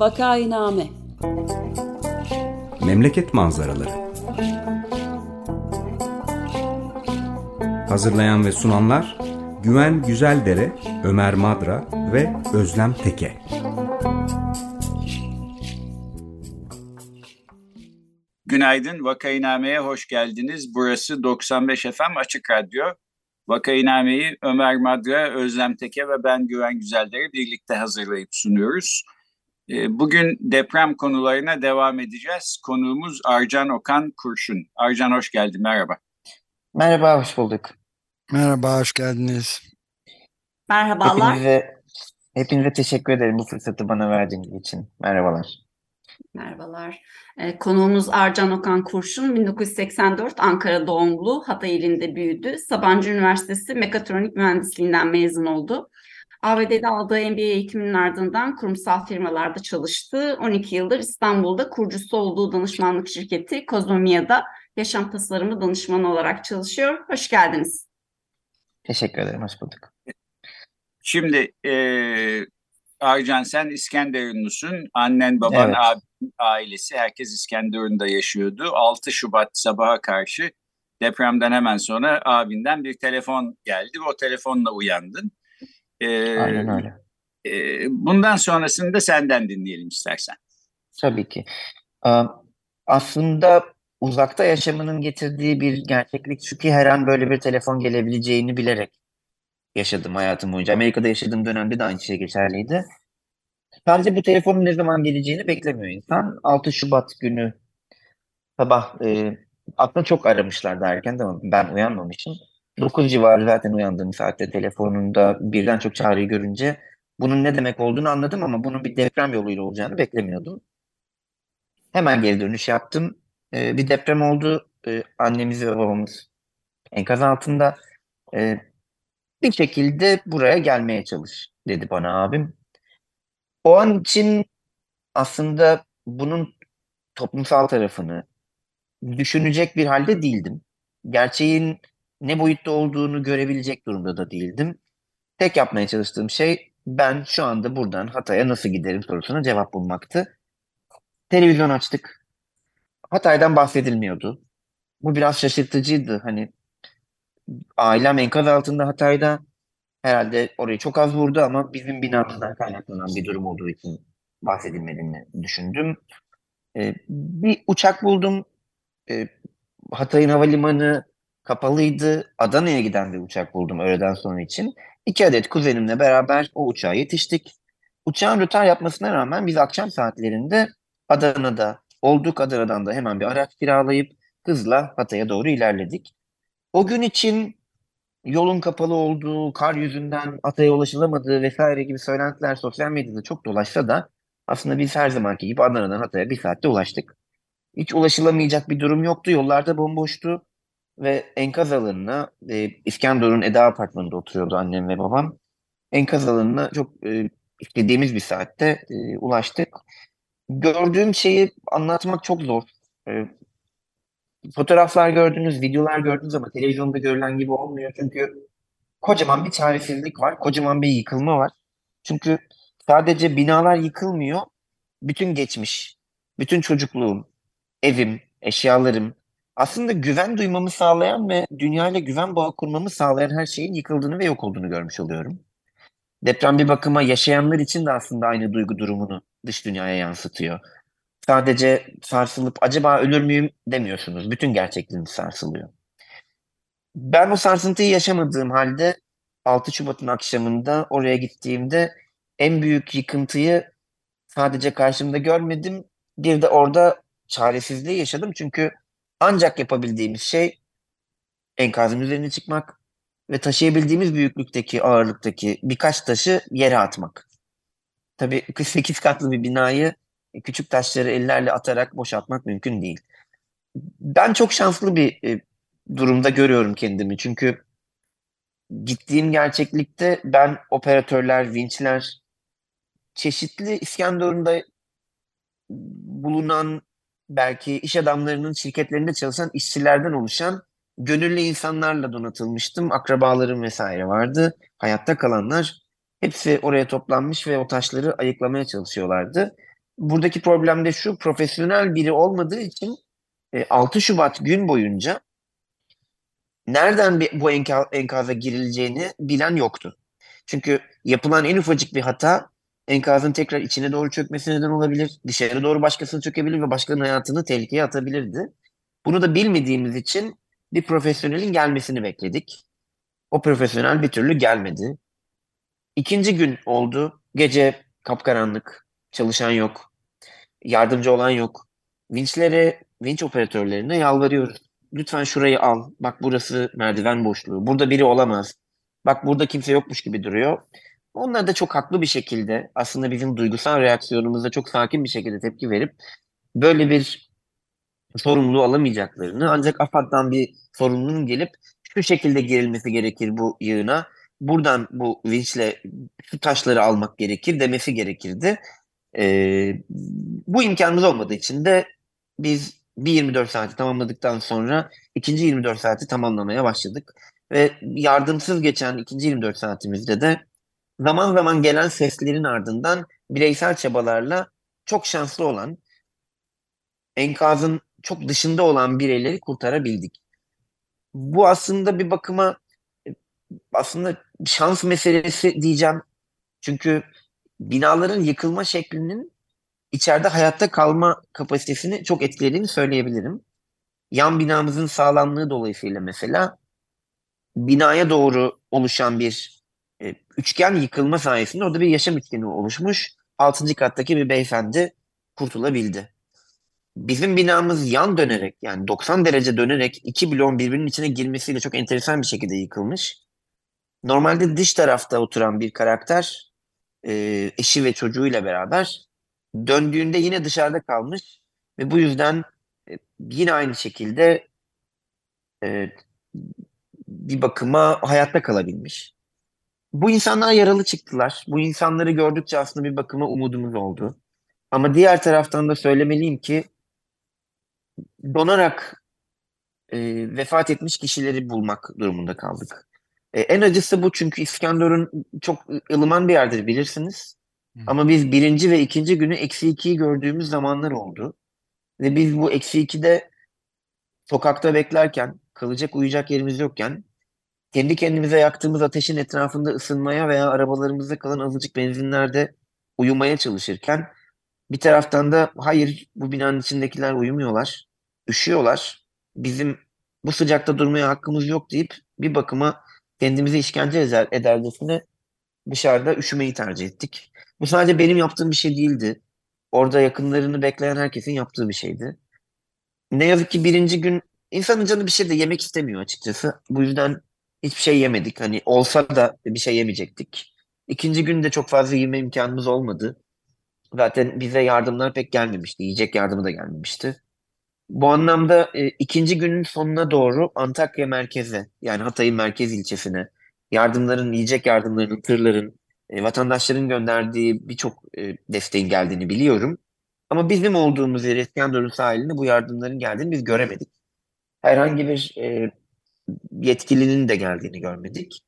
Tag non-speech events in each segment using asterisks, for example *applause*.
Vakainame Memleket manzaraları Hazırlayan ve sunanlar Güven Güzeldere, Ömer Madra ve Özlem Teke. Günaydın, Vakainame'ye hoş geldiniz. Burası 95 FM Açık Radyo. Vakainame'yi Ömer Madra, Özlem Teke ve ben Güven Güzeldere birlikte hazırlayıp sunuyoruz. Ee, bugün deprem konularına devam edeceğiz. Konuğumuz Arcan Okan Kurşun. Arcan hoş geldin, merhaba. Merhaba, hoş bulduk. Merhaba, hoş geldiniz. Merhabalar. Hepinize, hepinize teşekkür ederim bu fırsatı bana verdiğiniz için. Merhabalar. Merhabalar. Ee, konuğumuz Arcan Okan Kurşun, 1984 Ankara doğumlu, Hatay ilinde büyüdü. Sabancı Üniversitesi Mekatronik Mühendisliğinden mezun oldu. ABD'de aldığı MBA eğitiminin ardından kurumsal firmalarda çalıştı. 12 yıldır İstanbul'da kurucusu olduğu danışmanlık şirketi Kozmomia'da yaşam tasarımı danışmanı olarak çalışıyor. Hoş geldiniz. Teşekkür ederim, hoş bulduk. Şimdi e, Arcan sen İskenderunlusun. Annen, baban, Evet. abin, ailesi herkes İskenderun'da yaşıyordu. 6 Şubat sabaha karşı depremden hemen sonra abinden bir telefon geldi. O telefonla uyandın. E, Aynen öyle. e, bundan sonrasını da senden dinleyelim istersen. Tabii ki. Aslında uzakta yaşamanın getirdiği bir gerçeklik ki her an böyle bir telefon gelebileceğini bilerek yaşadım hayatım boyunca. Amerika'da yaşadığım dönemde de aynı şey geçerliydi. Sadece bu telefonun ne zaman geleceğini beklemiyor insan. 6 Şubat günü sabah e, aslında çok aramışlardı erken de ben uyanmamışım. 9 civarı zaten uyandığım saatte telefonunda birden çok çağrıyı görünce bunun ne demek olduğunu anladım ama bunun bir deprem yoluyla olacağını beklemiyordum. Hemen geri dönüş yaptım. Ee, bir deprem oldu. Ee, annemiz ve babamız enkaz altında. Ee, bir şekilde buraya gelmeye çalış dedi bana abim. O an için aslında bunun toplumsal tarafını düşünecek bir halde değildim. Gerçeğin ne boyutta olduğunu görebilecek durumda da değildim. Tek yapmaya çalıştığım şey ben şu anda buradan Hatay'a nasıl giderim sorusuna cevap bulmaktı. Televizyon açtık. Hatay'dan bahsedilmiyordu. Bu biraz şaşırtıcıydı. Hani ailem enkaz altında Hatay'da. Herhalde orayı çok az vurdu ama bizim binamızdan kaynaklanan bir durum olduğu için bahsedilmediğini düşündüm. Ee, bir uçak buldum. Ee, Hatay'ın havalimanı kapalıydı. Adana'ya giden bir uçak buldum öğleden sonra için. İki adet kuzenimle beraber o uçağa yetiştik. Uçağın rötar yapmasına rağmen biz akşam saatlerinde Adana'da olduk. Adana'dan da hemen bir araç kiralayıp hızla Hatay'a doğru ilerledik. O gün için yolun kapalı olduğu, kar yüzünden Hatay'a ulaşılamadığı vesaire gibi söylentiler sosyal medyada çok dolaşsa da aslında biz her zamanki gibi Adana'dan Hatay'a bir saatte ulaştık. Hiç ulaşılamayacak bir durum yoktu. Yollarda bomboştu ve enkaz alanına e, İskenderun Eda Apartmanı'nda oturuyordu annem ve babam. Enkaz alanına çok e, istediğimiz bir saatte e, ulaştık. Gördüğüm şeyi anlatmak çok zor. E, fotoğraflar gördünüz, videolar gördünüz ama televizyonda görülen gibi olmuyor. Çünkü kocaman bir çaresizlik var, kocaman bir yıkılma var. Çünkü sadece binalar yıkılmıyor, bütün geçmiş, bütün çocukluğum, evim, eşyalarım, aslında güven duymamı sağlayan ve dünyayla güven bağı kurmamı sağlayan her şeyin yıkıldığını ve yok olduğunu görmüş oluyorum. Deprem bir bakıma yaşayanlar için de aslında aynı duygu durumunu dış dünyaya yansıtıyor. Sadece sarsılıp acaba ölür müyüm demiyorsunuz. Bütün gerçekliğiniz sarsılıyor. Ben o sarsıntıyı yaşamadığım halde 6 Şubat'ın akşamında oraya gittiğimde en büyük yıkıntıyı sadece karşımda görmedim. Bir de orada çaresizliği yaşadım. Çünkü ancak yapabildiğimiz şey enkazın üzerine çıkmak ve taşıyabildiğimiz büyüklükteki, ağırlıktaki birkaç taşı yere atmak. Tabii 48 katlı bir binayı küçük taşları ellerle atarak boşaltmak mümkün değil. Ben çok şanslı bir e, durumda görüyorum kendimi. Çünkü gittiğim gerçeklikte ben operatörler, vinçler, çeşitli İskenderun'da bulunan belki iş adamlarının şirketlerinde çalışan işçilerden oluşan gönüllü insanlarla donatılmıştım. Akrabalarım vesaire vardı. Hayatta kalanlar hepsi oraya toplanmış ve o taşları ayıklamaya çalışıyorlardı. buradaki problem de şu profesyonel biri olmadığı için e, 6 Şubat gün boyunca nereden bu enka, enkaza girileceğini bilen yoktu. Çünkü yapılan en ufacık bir hata enkazın tekrar içine doğru çökmesine neden olabilir. Dışarı doğru başkasını çökebilir ve başkanın hayatını tehlikeye atabilirdi. Bunu da bilmediğimiz için bir profesyonelin gelmesini bekledik. O profesyonel bir türlü gelmedi. İkinci gün oldu. Gece kapkaranlık. Çalışan yok. Yardımcı olan yok. Vinçlere, vinç operatörlerine yalvarıyoruz. Lütfen şurayı al. Bak burası merdiven boşluğu. Burada biri olamaz. Bak burada kimse yokmuş gibi duruyor. Onlar da çok haklı bir şekilde aslında bizim duygusal reaksiyonumuzda çok sakin bir şekilde tepki verip böyle bir sorumluluğu alamayacaklarını ancak AFAD'dan bir sorumlunun gelip şu şekilde girilmesi gerekir bu yığına. Buradan bu vinçle şu taşları almak gerekir demesi gerekirdi. Ee, bu imkanımız olmadığı için de biz bir 24 saati tamamladıktan sonra ikinci 24 saati tamamlamaya başladık. Ve yardımsız geçen ikinci 24 saatimizde de zaman zaman gelen seslerin ardından bireysel çabalarla çok şanslı olan, enkazın çok dışında olan bireyleri kurtarabildik. Bu aslında bir bakıma aslında şans meselesi diyeceğim. Çünkü binaların yıkılma şeklinin içeride hayatta kalma kapasitesini çok etkilediğini söyleyebilirim. Yan binamızın sağlamlığı dolayısıyla mesela binaya doğru oluşan bir e, üçgen yıkılma sayesinde orada bir yaşam üçgeni oluşmuş. Altıncı kattaki bir beyefendi kurtulabildi. Bizim binamız yan dönerek yani 90 derece dönerek iki bloğun birbirinin içine girmesiyle çok enteresan bir şekilde yıkılmış. Normalde dış tarafta oturan bir karakter e, eşi ve çocuğuyla beraber döndüğünde yine dışarıda kalmış ve bu yüzden e, yine aynı şekilde bir bakıma hayatta kalabilmiş. Bu insanlar yaralı çıktılar. Bu insanları gördükçe aslında bir bakıma umudumuz oldu. Ama diğer taraftan da söylemeliyim ki donarak e, vefat etmiş kişileri bulmak durumunda kaldık. E, en acısı bu çünkü İskenderun çok ılıman bir yerdir bilirsiniz. Hı. Ama biz birinci ve ikinci günü eksi ikiyi gördüğümüz zamanlar oldu. Ve biz bu eksi ikide sokakta beklerken, kalacak uyuyacak yerimiz yokken kendi kendimize yaktığımız ateşin etrafında ısınmaya veya arabalarımızda kalan azıcık benzinlerde uyumaya çalışırken bir taraftan da hayır bu binanın içindekiler uyumuyorlar, üşüyorlar. Bizim bu sıcakta durmaya hakkımız yok deyip bir bakıma kendimize işkence eder, edercesine dışarıda üşümeyi tercih ettik. Bu sadece benim yaptığım bir şey değildi. Orada yakınlarını bekleyen herkesin yaptığı bir şeydi. Ne yazık ki birinci gün insanın canı bir şey de yemek istemiyor açıkçası. Bu yüzden hiçbir şey yemedik. Hani olsa da bir şey yemeyecektik. İkinci gün de çok fazla yeme imkanımız olmadı. Zaten bize yardımlar pek gelmemişti. Yiyecek yardımı da gelmemişti. Bu anlamda e, ikinci günün sonuna doğru Antakya merkeze yani Hatay'ın merkez ilçesine yardımların, yiyecek yardımlarının, tırların, e, vatandaşların gönderdiği birçok e, desteğin geldiğini biliyorum. Ama bizim olduğumuz yer İskenderun sahilinde bu yardımların geldiğini biz göremedik. Herhangi bir e, yetkilinin de geldiğini görmedik.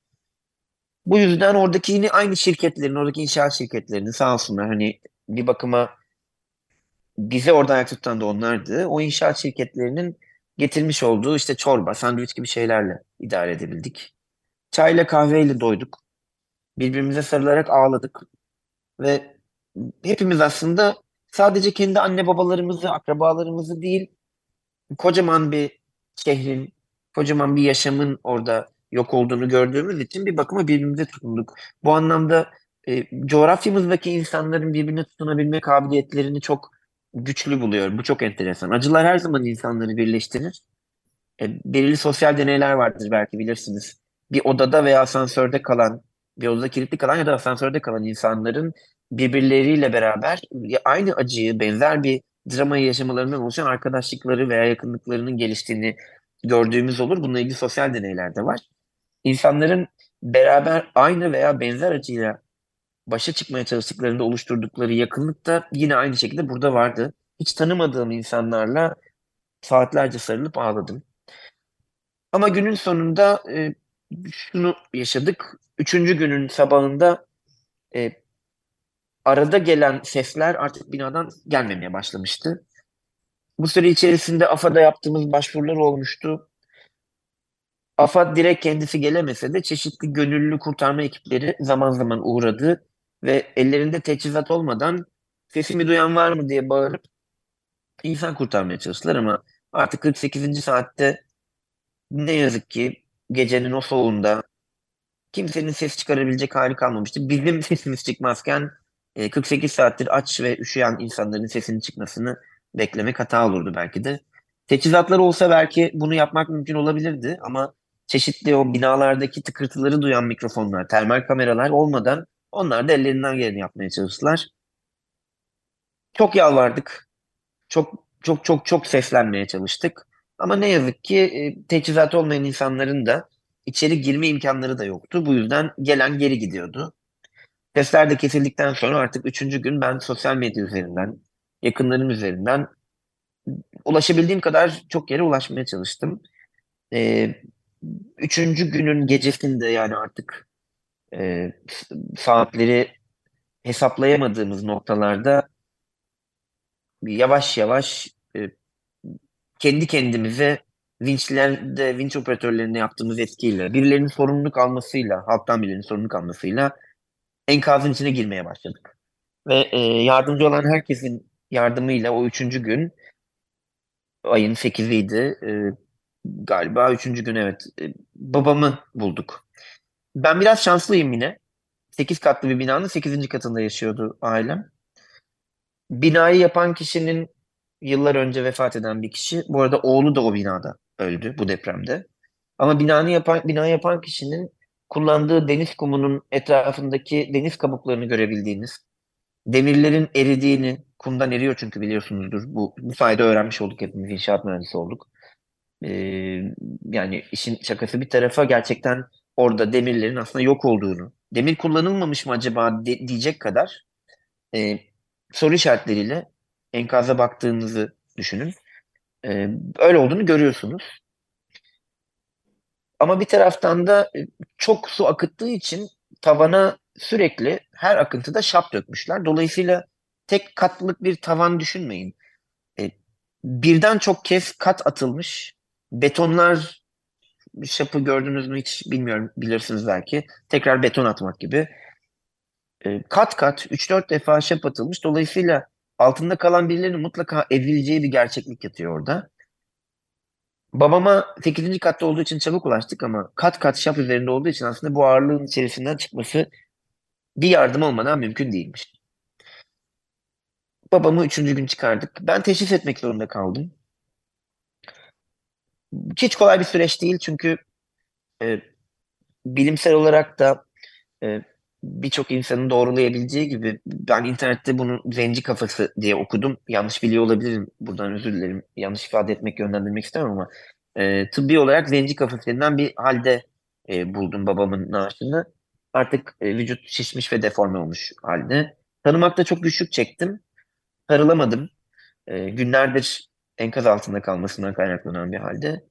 Bu yüzden oradaki yine aynı şirketlerin, oradaki inşaat şirketlerinin sağ olsunlar hani bir bakıma bize orada ayakta tutan da onlardı. O inşaat şirketlerinin getirmiş olduğu işte çorba, sandviç gibi şeylerle idare edebildik. Çayla kahveyle doyduk. Birbirimize sarılarak ağladık. Ve hepimiz aslında sadece kendi anne babalarımızı, akrabalarımızı değil, kocaman bir şehrin, kocaman bir yaşamın orada yok olduğunu gördüğümüz için bir bakıma birbirimize tutunduk. Bu anlamda e, coğrafyamızdaki insanların birbirine tutunabilme kabiliyetlerini çok güçlü buluyorum. Bu çok enteresan. Acılar her zaman insanları birleştirir. E, belirli sosyal deneyler vardır belki bilirsiniz. Bir odada veya asansörde kalan, bir odada kilitli kalan ya da asansörde kalan insanların birbirleriyle beraber aynı acıyı, benzer bir dramayı yaşamalarından oluşan arkadaşlıkları veya yakınlıklarının geliştiğini gördüğümüz olur. Bununla ilgili sosyal deneyler de var. İnsanların beraber aynı veya benzer acıyla başa çıkmaya çalıştıklarında oluşturdukları yakınlık da yine aynı şekilde burada vardı. Hiç tanımadığım insanlarla saatlerce sarılıp ağladım. Ama günün sonunda e, şunu yaşadık. Üçüncü günün sabahında e, arada gelen sesler artık binadan gelmemeye başlamıştı. Bu süre içerisinde AFAD'a yaptığımız başvurular olmuştu. AFAD direkt kendisi gelemese de çeşitli gönüllü kurtarma ekipleri zaman zaman uğradı ve ellerinde teçhizat olmadan sesimi duyan var mı diye bağırıp insan kurtarmaya çalıştılar ama artık 48. saatte ne yazık ki gecenin o soğuğunda kimsenin ses çıkarabilecek hali kalmamıştı. Bizim *laughs* sesimiz çıkmazken 48 e, saattir aç ve üşüyen insanların sesinin çıkmasını beklemek hata olurdu belki de. Teçhizatlar olsa belki bunu yapmak mümkün olabilirdi ama çeşitli o binalardaki tıkırtıları duyan mikrofonlar, termal kameralar olmadan onlar da ellerinden geleni yapmaya çalıştılar. Çok yalvardık. Çok çok çok çok seslenmeye çalıştık. Ama ne yazık ki e, teçhizat olmayan insanların da içeri girme imkanları da yoktu. Bu yüzden gelen geri gidiyordu. Sesler de kesildikten sonra artık üçüncü gün ben sosyal medya üzerinden, yakınlarım üzerinden ulaşabildiğim kadar çok yere ulaşmaya çalıştım. Ee, üçüncü günün gecesinde yani artık e, saatleri hesaplayamadığımız noktalarda yavaş yavaş e, kendi kendimize vinçlerde, vinç operatörlerine yaptığımız etkiyle, birilerinin sorumluluk almasıyla, halktan birilerinin sorumluluk almasıyla enkazın içine girmeye başladık. Ve e, yardımcı olan herkesin yardımıyla o üçüncü gün ayın sekiziydi e, galiba üçüncü gün evet e, babamı bulduk. Ben biraz şanslıyım yine. Sekiz katlı bir binanın sekizinci katında yaşıyordu ailem. Binayı yapan kişinin yıllar önce vefat eden bir kişi. Bu arada oğlu da o binada öldü bu depremde. Ama binanı yapan, bina yapan kişinin kullandığı deniz kumunun etrafındaki deniz kabuklarını görebildiğiniz, demirlerin eridiğini, kumdan eriyor çünkü biliyorsunuzdur. Bu, bu sayede öğrenmiş olduk hepimiz, inşaat mühendisi olduk. Ee, yani işin şakası bir tarafa gerçekten orada demirlerin aslında yok olduğunu, demir kullanılmamış mı acaba de, diyecek kadar e, soru işaretleriyle enkaza baktığınızı düşünün. E, öyle olduğunu görüyorsunuz. Ama bir taraftan da e, çok su akıttığı için tavana sürekli her akıntıda şap dökmüşler. Dolayısıyla tek katlık bir tavan düşünmeyin. E, birden çok kez kat atılmış. Betonlar şapı gördünüz mü hiç bilmiyorum bilirsiniz belki. Tekrar beton atmak gibi. E, kat kat 3-4 defa şap atılmış. Dolayısıyla altında kalan birilerinin mutlaka ezileceği bir gerçeklik yatıyor orada. Babama 8. katta olduğu için çabuk ulaştık ama kat kat şap üzerinde olduğu için aslında bu ağırlığın içerisinden çıkması bir yardım olmadan mümkün değilmiş. Babamı üçüncü gün çıkardık. Ben teşhis etmek zorunda kaldım. Hiç kolay bir süreç değil çünkü e, bilimsel olarak da e, birçok insanın doğrulayabileceği gibi ben internette bunu zenci kafası diye okudum. Yanlış biliyor olabilirim. Buradan özür dilerim. Yanlış ifade etmek, yönlendirmek istemem ama e, tıbbi olarak zenci kafası denilen bir halde e, buldum babamın naaşını. Artık e, vücut şişmiş ve deforme olmuş halde. Tanımakta çok güçlük çektim. Sarılamadım. E, günlerdir enkaz altında kalmasından kaynaklanan bir halde.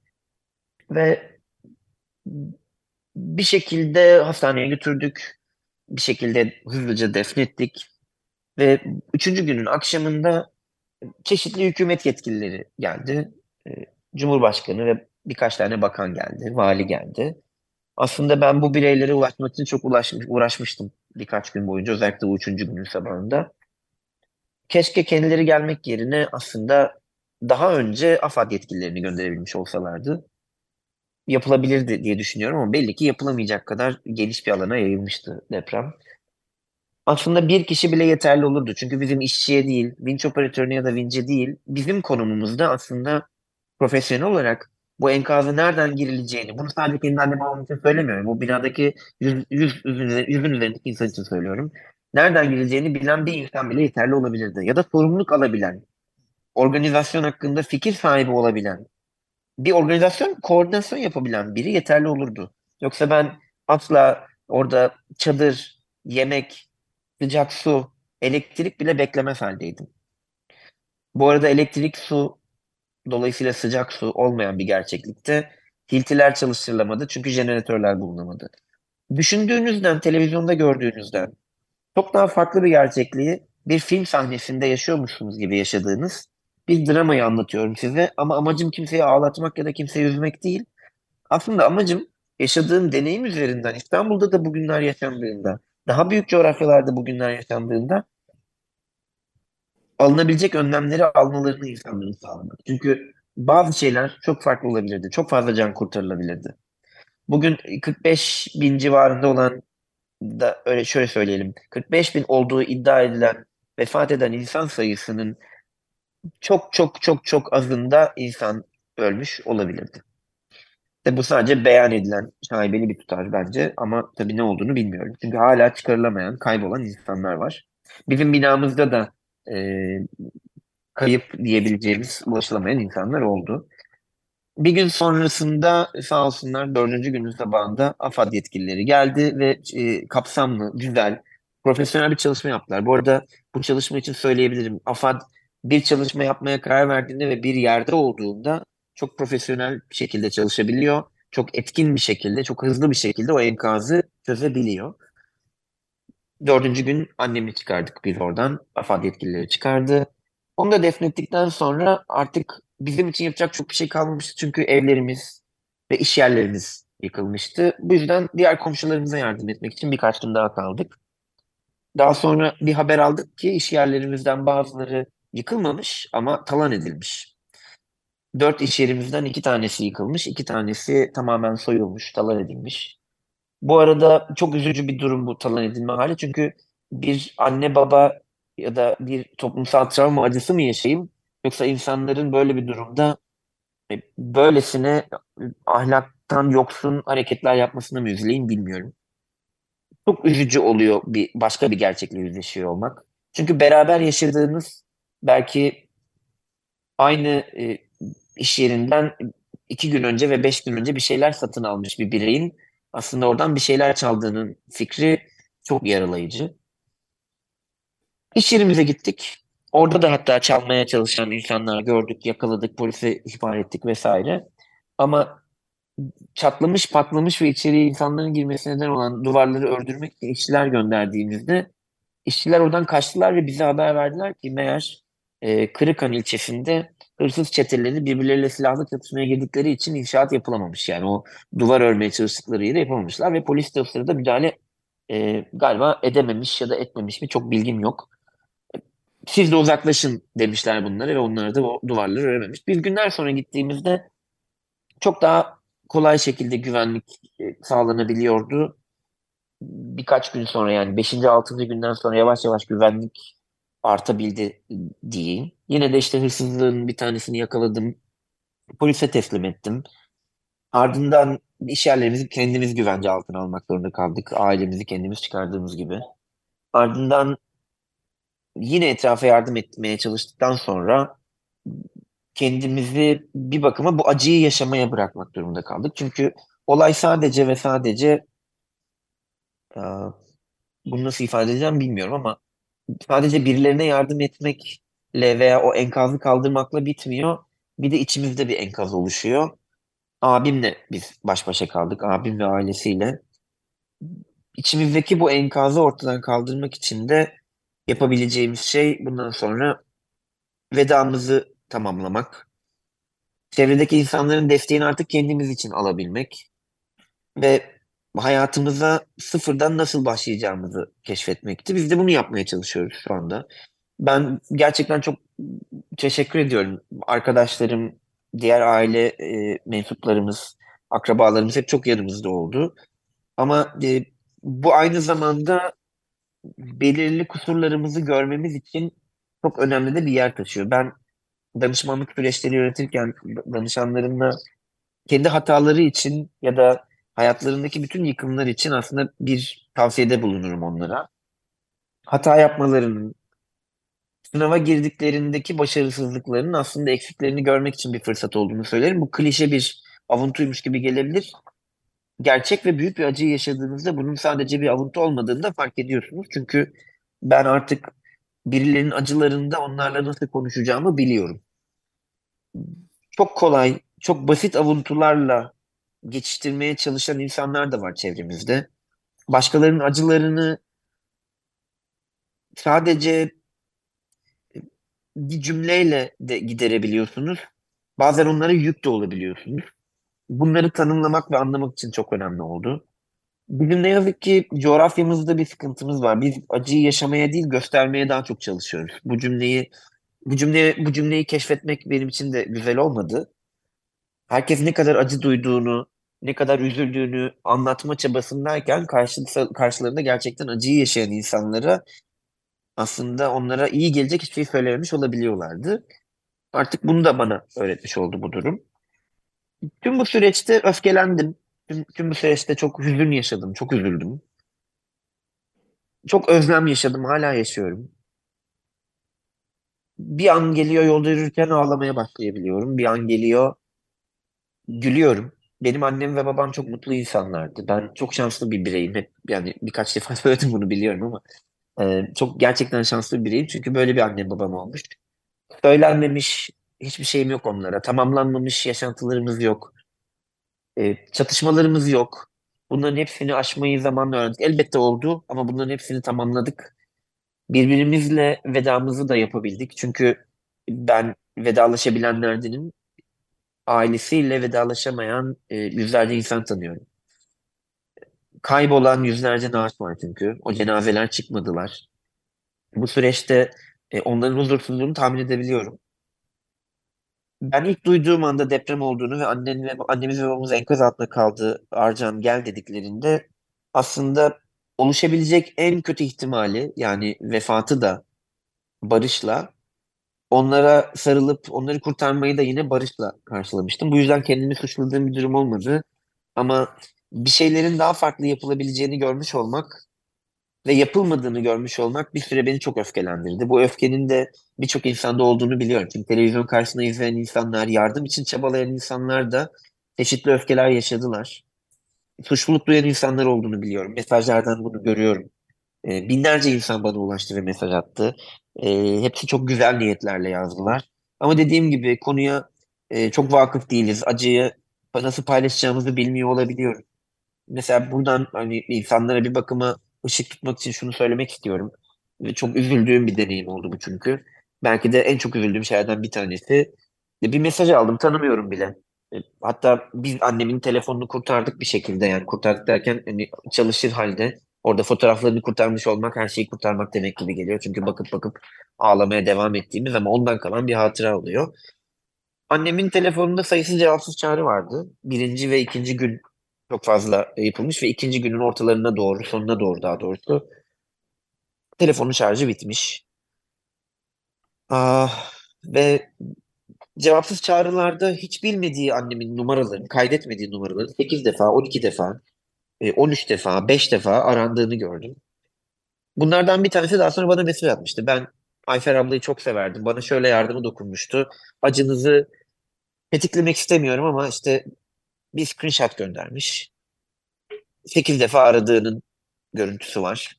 Ve bir şekilde hastaneye götürdük bir şekilde hızlıca defnettik. Ve üçüncü günün akşamında çeşitli hükümet yetkilileri geldi. Ee, Cumhurbaşkanı ve birkaç tane bakan geldi, vali geldi. Aslında ben bu bireylere ulaşmak için çok ulaşmış, uğraşmıştım birkaç gün boyunca özellikle bu üçüncü günün sabahında. Keşke kendileri gelmek yerine aslında daha önce AFAD yetkililerini gönderebilmiş olsalardı yapılabilirdi diye düşünüyorum ama belli ki yapılamayacak kadar geniş bir alana yayılmıştı deprem. Aslında bir kişi bile yeterli olurdu. Çünkü bizim işçiye değil, vinç operatörüne ya da vince değil, bizim konumumuzda aslında profesyonel olarak bu enkazı nereden girileceğini, bunu sadece kendi babam için söylemiyorum. Bu binadaki yüz, yüz, yüzün, yüzün üzerindeki insan için söylüyorum. Nereden girileceğini bilen bir insan bile yeterli olabilirdi. Ya da sorumluluk alabilen, organizasyon hakkında fikir sahibi olabilen, bir organizasyon koordinasyon yapabilen biri yeterli olurdu. Yoksa ben asla orada çadır, yemek, sıcak su, elektrik bile beklemez haldeydim. Bu arada elektrik, su, dolayısıyla sıcak su olmayan bir gerçeklikte hiltiler çalıştırılamadı çünkü jeneratörler bulunamadı. Düşündüğünüzden, televizyonda gördüğünüzden çok daha farklı bir gerçekliği bir film sahnesinde yaşıyormuşsunuz gibi yaşadığınız bir dramayı anlatıyorum size. Ama amacım kimseyi ağlatmak ya da kimseyi üzmek değil. Aslında amacım yaşadığım deneyim üzerinden İstanbul'da da bugünler yaşandığında, daha büyük coğrafyalarda bugünler yaşandığında alınabilecek önlemleri almalarını insanların sağlamak. Çünkü bazı şeyler çok farklı olabilirdi. Çok fazla can kurtarılabilirdi. Bugün 45 bin civarında olan da öyle şöyle söyleyelim. 45 bin olduğu iddia edilen vefat eden insan sayısının çok çok çok çok azında insan ölmüş olabilirdi. De bu sadece beyan edilen şaibeli bir tutar bence ama tabii ne olduğunu bilmiyorum. Çünkü hala çıkarılamayan, kaybolan insanlar var. Bizim binamızda da e, kayıp diyebileceğimiz ulaşılamayan insanlar oldu. Bir gün sonrasında sağ olsunlar dördüncü günün sabahında AFAD yetkilileri geldi ve e, kapsamlı, güzel, profesyonel bir çalışma yaptılar. Bu arada bu çalışma için söyleyebilirim. AFAD bir çalışma yapmaya karar verdiğinde ve bir yerde olduğunda çok profesyonel bir şekilde çalışabiliyor. Çok etkin bir şekilde, çok hızlı bir şekilde o enkazı çözebiliyor. Dördüncü gün annemi çıkardık biz oradan. AFAD yetkilileri çıkardı. Onu da defnettikten sonra artık bizim için yapacak çok bir şey kalmamıştı. Çünkü evlerimiz ve iş yerlerimiz yıkılmıştı. Bu yüzden diğer komşularımıza yardım etmek için birkaç gün daha kaldık. Daha sonra bir haber aldık ki iş yerlerimizden bazıları yıkılmamış ama talan edilmiş. Dört iş yerimizden iki tanesi yıkılmış, iki tanesi tamamen soyulmuş, talan edilmiş. Bu arada çok üzücü bir durum bu talan edilme hali. Çünkü bir anne baba ya da bir toplumsal travma acısı mı yaşayayım? Yoksa insanların böyle bir durumda e, böylesine ahlaktan yoksun hareketler yapmasına mı üzüleyim bilmiyorum. Çok üzücü oluyor bir başka bir gerçekle yüzleşiyor olmak. Çünkü beraber yaşadığınız belki aynı e, iş yerinden iki gün önce ve beş gün önce bir şeyler satın almış bir bireyin aslında oradan bir şeyler çaldığının fikri çok yaralayıcı. İş yerimize gittik. Orada da hatta çalmaya çalışan insanlar gördük, yakaladık, polise ihbar ettik vesaire. Ama çatlamış, patlamış ve içeriye insanların girmesine neden olan duvarları ördürmek için işçiler gönderdiğimizde işçiler oradan kaçtılar ve bize haber verdiler ki meğer e, Kırıkhan ilçesinde hırsız çeteleri birbirleriyle silahlı çatışmaya girdikleri için inşaat yapılamamış. Yani o duvar örmeye çalıştıkları yeri yapamamışlar ve polis de o sırada müdahale e, galiba edememiş ya da etmemiş mi çok bilgim yok. Siz de uzaklaşın demişler bunları ve onlar da o duvarları örememiş. Biz günler sonra gittiğimizde çok daha kolay şekilde güvenlik e, sağlanabiliyordu. Birkaç gün sonra yani 5. 6. günden sonra yavaş yavaş güvenlik artabildi diyeyim. Yine de işte hırsızlığın bir tanesini yakaladım. Polise teslim ettim. Ardından iş yerlerimizi kendimiz güvence altına almak zorunda kaldık. Ailemizi kendimiz çıkardığımız gibi. Ardından yine etrafa yardım etmeye çalıştıktan sonra kendimizi bir bakıma bu acıyı yaşamaya bırakmak durumunda kaldık. Çünkü olay sadece ve sadece bunu nasıl ifade edeceğim bilmiyorum ama sadece birilerine yardım etmekle veya o enkazı kaldırmakla bitmiyor. Bir de içimizde bir enkaz oluşuyor. Abimle biz baş başa kaldık. Abim ve ailesiyle. İçimizdeki bu enkazı ortadan kaldırmak için de yapabileceğimiz şey bundan sonra vedamızı tamamlamak. Çevredeki insanların desteğini artık kendimiz için alabilmek. Ve hayatımıza sıfırdan nasıl başlayacağımızı keşfetmekti. Biz de bunu yapmaya çalışıyoruz şu anda. Ben gerçekten çok teşekkür ediyorum. Arkadaşlarım, diğer aile e, mensuplarımız, akrabalarımız hep çok yanımızda oldu. Ama e, bu aynı zamanda belirli kusurlarımızı görmemiz için çok önemli de bir yer taşıyor. Ben danışmanlık süreçleri yönetirken danışanlarımla kendi hataları için ya da hayatlarındaki bütün yıkımlar için aslında bir tavsiyede bulunurum onlara. Hata yapmalarının, sınava girdiklerindeki başarısızlıklarının aslında eksiklerini görmek için bir fırsat olduğunu söylerim. Bu klişe bir avuntuymuş gibi gelebilir. Gerçek ve büyük bir acıyı yaşadığınızda bunun sadece bir avuntu olmadığını da fark ediyorsunuz. Çünkü ben artık birilerinin acılarında onlarla nasıl konuşacağımı biliyorum. Çok kolay, çok basit avuntularla geçiştirmeye çalışan insanlar da var çevremizde. Başkalarının acılarını sadece bir cümleyle de giderebiliyorsunuz. Bazen onlara yük de olabiliyorsunuz. Bunları tanımlamak ve anlamak için çok önemli oldu. Bugün ne yazık ki coğrafyamızda bir sıkıntımız var. Biz acıyı yaşamaya değil göstermeye daha çok çalışıyoruz. Bu cümleyi bu cümleyi bu cümleyi keşfetmek benim için de güzel olmadı. Herkes ne kadar acı duyduğunu, ne kadar üzüldüğünü anlatma çabasındayken karşı, karşılarında gerçekten acıyı yaşayan insanlara aslında onlara iyi gelecek hiçbir şey söylememiş olabiliyorlardı. Artık bunu da bana öğretmiş oldu bu durum. Tüm bu süreçte öfkelendim. Tüm, tüm bu süreçte çok hüzün yaşadım, çok üzüldüm. Çok özlem yaşadım, hala yaşıyorum. Bir an geliyor yolda yürürken ağlamaya başlayabiliyorum. Bir an geliyor gülüyorum. Benim annem ve babam çok mutlu insanlardı. Ben çok şanslı bir bireyim. Hep yani birkaç defa *laughs* söyledim bunu biliyorum ama e, çok gerçekten şanslı bir bireyim. Çünkü böyle bir annem babam olmuş. Söylenmemiş hiçbir şeyim yok onlara. Tamamlanmamış yaşantılarımız yok. E, çatışmalarımız yok. Bunların hepsini aşmayı zamanla öğrendik. Elbette oldu ama bunların hepsini tamamladık. Birbirimizle vedamızı da yapabildik. Çünkü ben vedalaşabilenlerdenim. Ailesiyle vedalaşamayan e, yüzlerce insan tanıyorum. Kaybolan yüzlerce naaş var çünkü. O cenazeler çıkmadılar. Bu süreçte e, onların huzursuzluğunu tahmin edebiliyorum. Ben ilk duyduğum anda deprem olduğunu ve annen ve annemiz ve babamız enkaz altında kaldı. Arcan gel dediklerinde aslında oluşabilecek en kötü ihtimali yani vefatı da barışla onlara sarılıp onları kurtarmayı da yine barışla karşılamıştım. Bu yüzden kendimi suçladığım bir durum olmadı. Ama bir şeylerin daha farklı yapılabileceğini görmüş olmak ve yapılmadığını görmüş olmak bir süre beni çok öfkelendirdi. Bu öfkenin de birçok insanda olduğunu biliyorum. Çünkü televizyon karşısında izleyen insanlar, yardım için çabalayan insanlar da çeşitli öfkeler yaşadılar. Suçluluk duyan insanlar olduğunu biliyorum. Mesajlardan bunu görüyorum. E, binlerce insan bana ulaştı ve mesaj attı. E, hepsi çok güzel niyetlerle yazdılar. Ama dediğim gibi konuya e, çok vakıf değiliz. Acıyı nasıl paylaşacağımızı bilmiyor olabiliyoruz. Mesela buradan hani insanlara bir bakıma ışık tutmak için şunu söylemek istiyorum. Ve çok üzüldüğüm bir deneyim oldu bu çünkü. Belki de en çok üzüldüğüm şeylerden bir tanesi. Bir mesaj aldım tanımıyorum bile. E, hatta biz annemin telefonunu kurtardık bir şekilde yani kurtardık derken hani çalışır halde orada fotoğraflarını kurtarmış olmak her şeyi kurtarmak demek gibi geliyor. Çünkü bakıp bakıp ağlamaya devam ettiğimiz ama ondan kalan bir hatıra oluyor. Annemin telefonunda sayısız cevapsız çağrı vardı. Birinci ve ikinci gün çok fazla yapılmış ve ikinci günün ortalarına doğru, sonuna doğru daha doğrusu telefonun şarjı bitmiş. Ah, ve cevapsız çağrılarda hiç bilmediği annemin numaralarını, kaydetmediği numaraları 8 defa, 12 defa, 13 defa, 5 defa arandığını gördüm. Bunlardan bir tanesi daha sonra bana mesaj atmıştı. Ben Ayfer ablayı çok severdim. Bana şöyle yardımı dokunmuştu. Acınızı tetiklemek istemiyorum ama işte bir screenshot göndermiş. 8 defa aradığının görüntüsü var.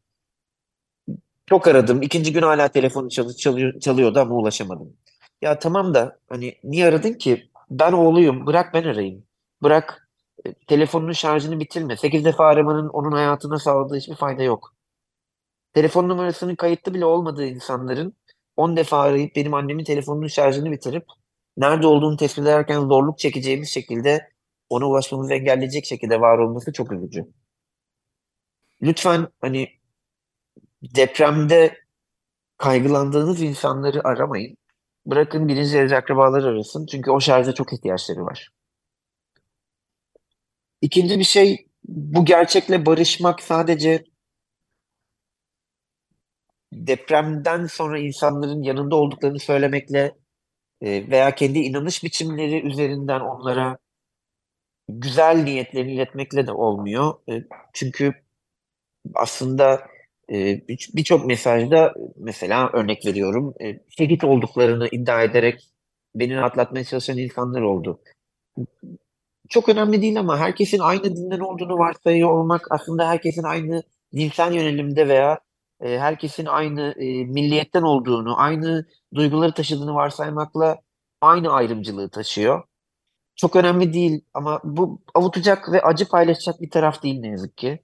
Çok aradım. İkinci gün hala telefonu çalı çalıyor, çalıyordu ama ulaşamadım. Ya tamam da hani niye aradın ki? Ben oğluyum. Bırak ben arayayım. Bırak e, telefonunun şarjını bitirme. 8 defa aramanın onun hayatına sağladığı hiçbir fayda yok. Telefon numarasının kayıtlı bile olmadığı insanların 10 defa arayıp benim annemin telefonunun şarjını bitirip nerede olduğunu tespit ederken zorluk çekeceğimiz şekilde ona ulaşmamızı engelleyecek şekilde var olması çok üzücü. Lütfen hani depremde kaygılandığınız insanları aramayın. Bırakın birinci derece akrabaları arasın. Çünkü o şarja çok ihtiyaçları var. İkinci bir şey bu gerçekle barışmak sadece depremden sonra insanların yanında olduklarını söylemekle e, veya kendi inanış biçimleri üzerinden onlara güzel niyetlerini iletmekle de olmuyor. E, çünkü aslında e, birçok mesajda mesela örnek veriyorum e, şehit olduklarını iddia ederek beni rahatlatmaya çalışan insanlar oldu. Çok önemli değil ama herkesin aynı dinden olduğunu varsayıyor olmak aslında herkesin aynı dinsel yönelimde veya e, herkesin aynı milliyetten olduğunu, aynı duyguları taşıdığını varsaymakla aynı ayrımcılığı taşıyor. Çok önemli değil ama bu avutacak ve acı paylaşacak bir taraf değil ne yazık ki.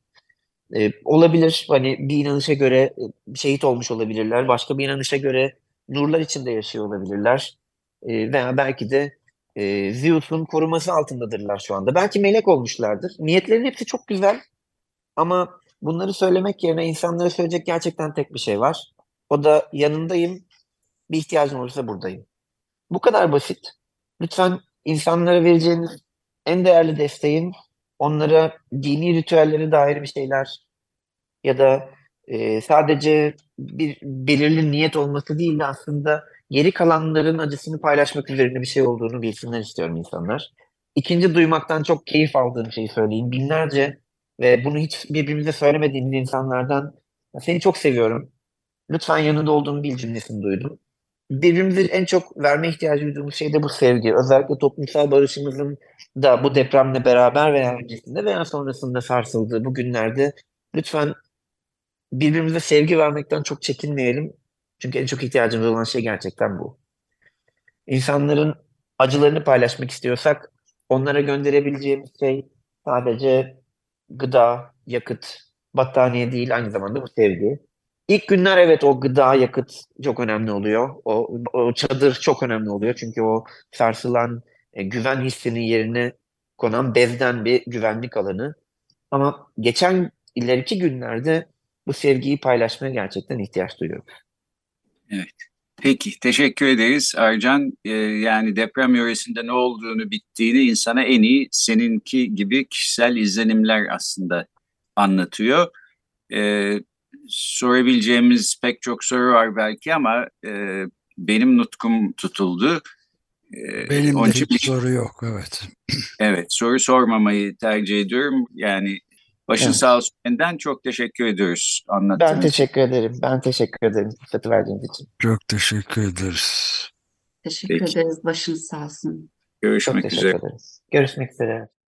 E, olabilir hani bir inanışa göre e, şehit olmuş olabilirler. Başka bir inanışa göre nurlar içinde yaşıyor olabilirler. E, veya belki de e, Zeus'un koruması altındadırlar şu anda. Belki melek olmuşlardır. Niyetlerin hepsi çok güzel ama bunları söylemek yerine insanlara söyleyecek gerçekten tek bir şey var. O da yanındayım, bir ihtiyacın olursa buradayım. Bu kadar basit. Lütfen insanlara vereceğiniz en değerli desteğin onlara dini ritüellere dair bir şeyler ya da e, sadece bir belirli niyet olması değil de aslında geri kalanların acısını paylaşmak üzerine bir şey olduğunu bilsinler istiyorum insanlar. İkinci duymaktan çok keyif aldığım şeyi söyleyeyim. Binlerce ve bunu hiç birbirimize söylemediğimiz insanlardan seni çok seviyorum. Lütfen yanında olduğumu bil cümlesini duydum. Birbirimize en çok verme ihtiyacı duyduğumuz şey de bu sevgi. Özellikle toplumsal barışımızın da bu depremle beraber veya öncesinde veya sonrasında sarsıldığı bu günlerde lütfen birbirimize sevgi vermekten çok çekinmeyelim. Çünkü en çok ihtiyacımız olan şey gerçekten bu. İnsanların acılarını paylaşmak istiyorsak onlara gönderebileceğimiz şey sadece gıda, yakıt, battaniye değil aynı zamanda bu sevgi. İlk günler evet o gıda, yakıt çok önemli oluyor. O, o çadır çok önemli oluyor. Çünkü o sarsılan e, güven hissinin yerine konan bezden bir güvenlik alanı. Ama geçen ileriki günlerde bu sevgiyi paylaşmaya gerçekten ihtiyaç duyuyorum. Evet. Peki, teşekkür ederiz Ercan. Ee, yani deprem yöresinde ne olduğunu, bittiğini insana en iyi seninki gibi kişisel izlenimler aslında anlatıyor. Ee, sorabileceğimiz pek çok soru var belki ama e, benim nutkum tutuldu. Ee, Benim onun de hiç soru yok, evet. *clears throat* Evet, soru sormamayı tercih ediyorum. Yani başın Evet. sağ olsun. Benden çok teşekkür ediyoruz Ben anlattığınız. teşekkür ederim. Ben teşekkür ederim fırsatı verdiğiniz için. Çok teşekkür ederiz. Teşekkür Peki. ederiz. Başınız sağ olsun. Çok Görüşmek teşekkür üzere. ederiz. Görüşmek üzere.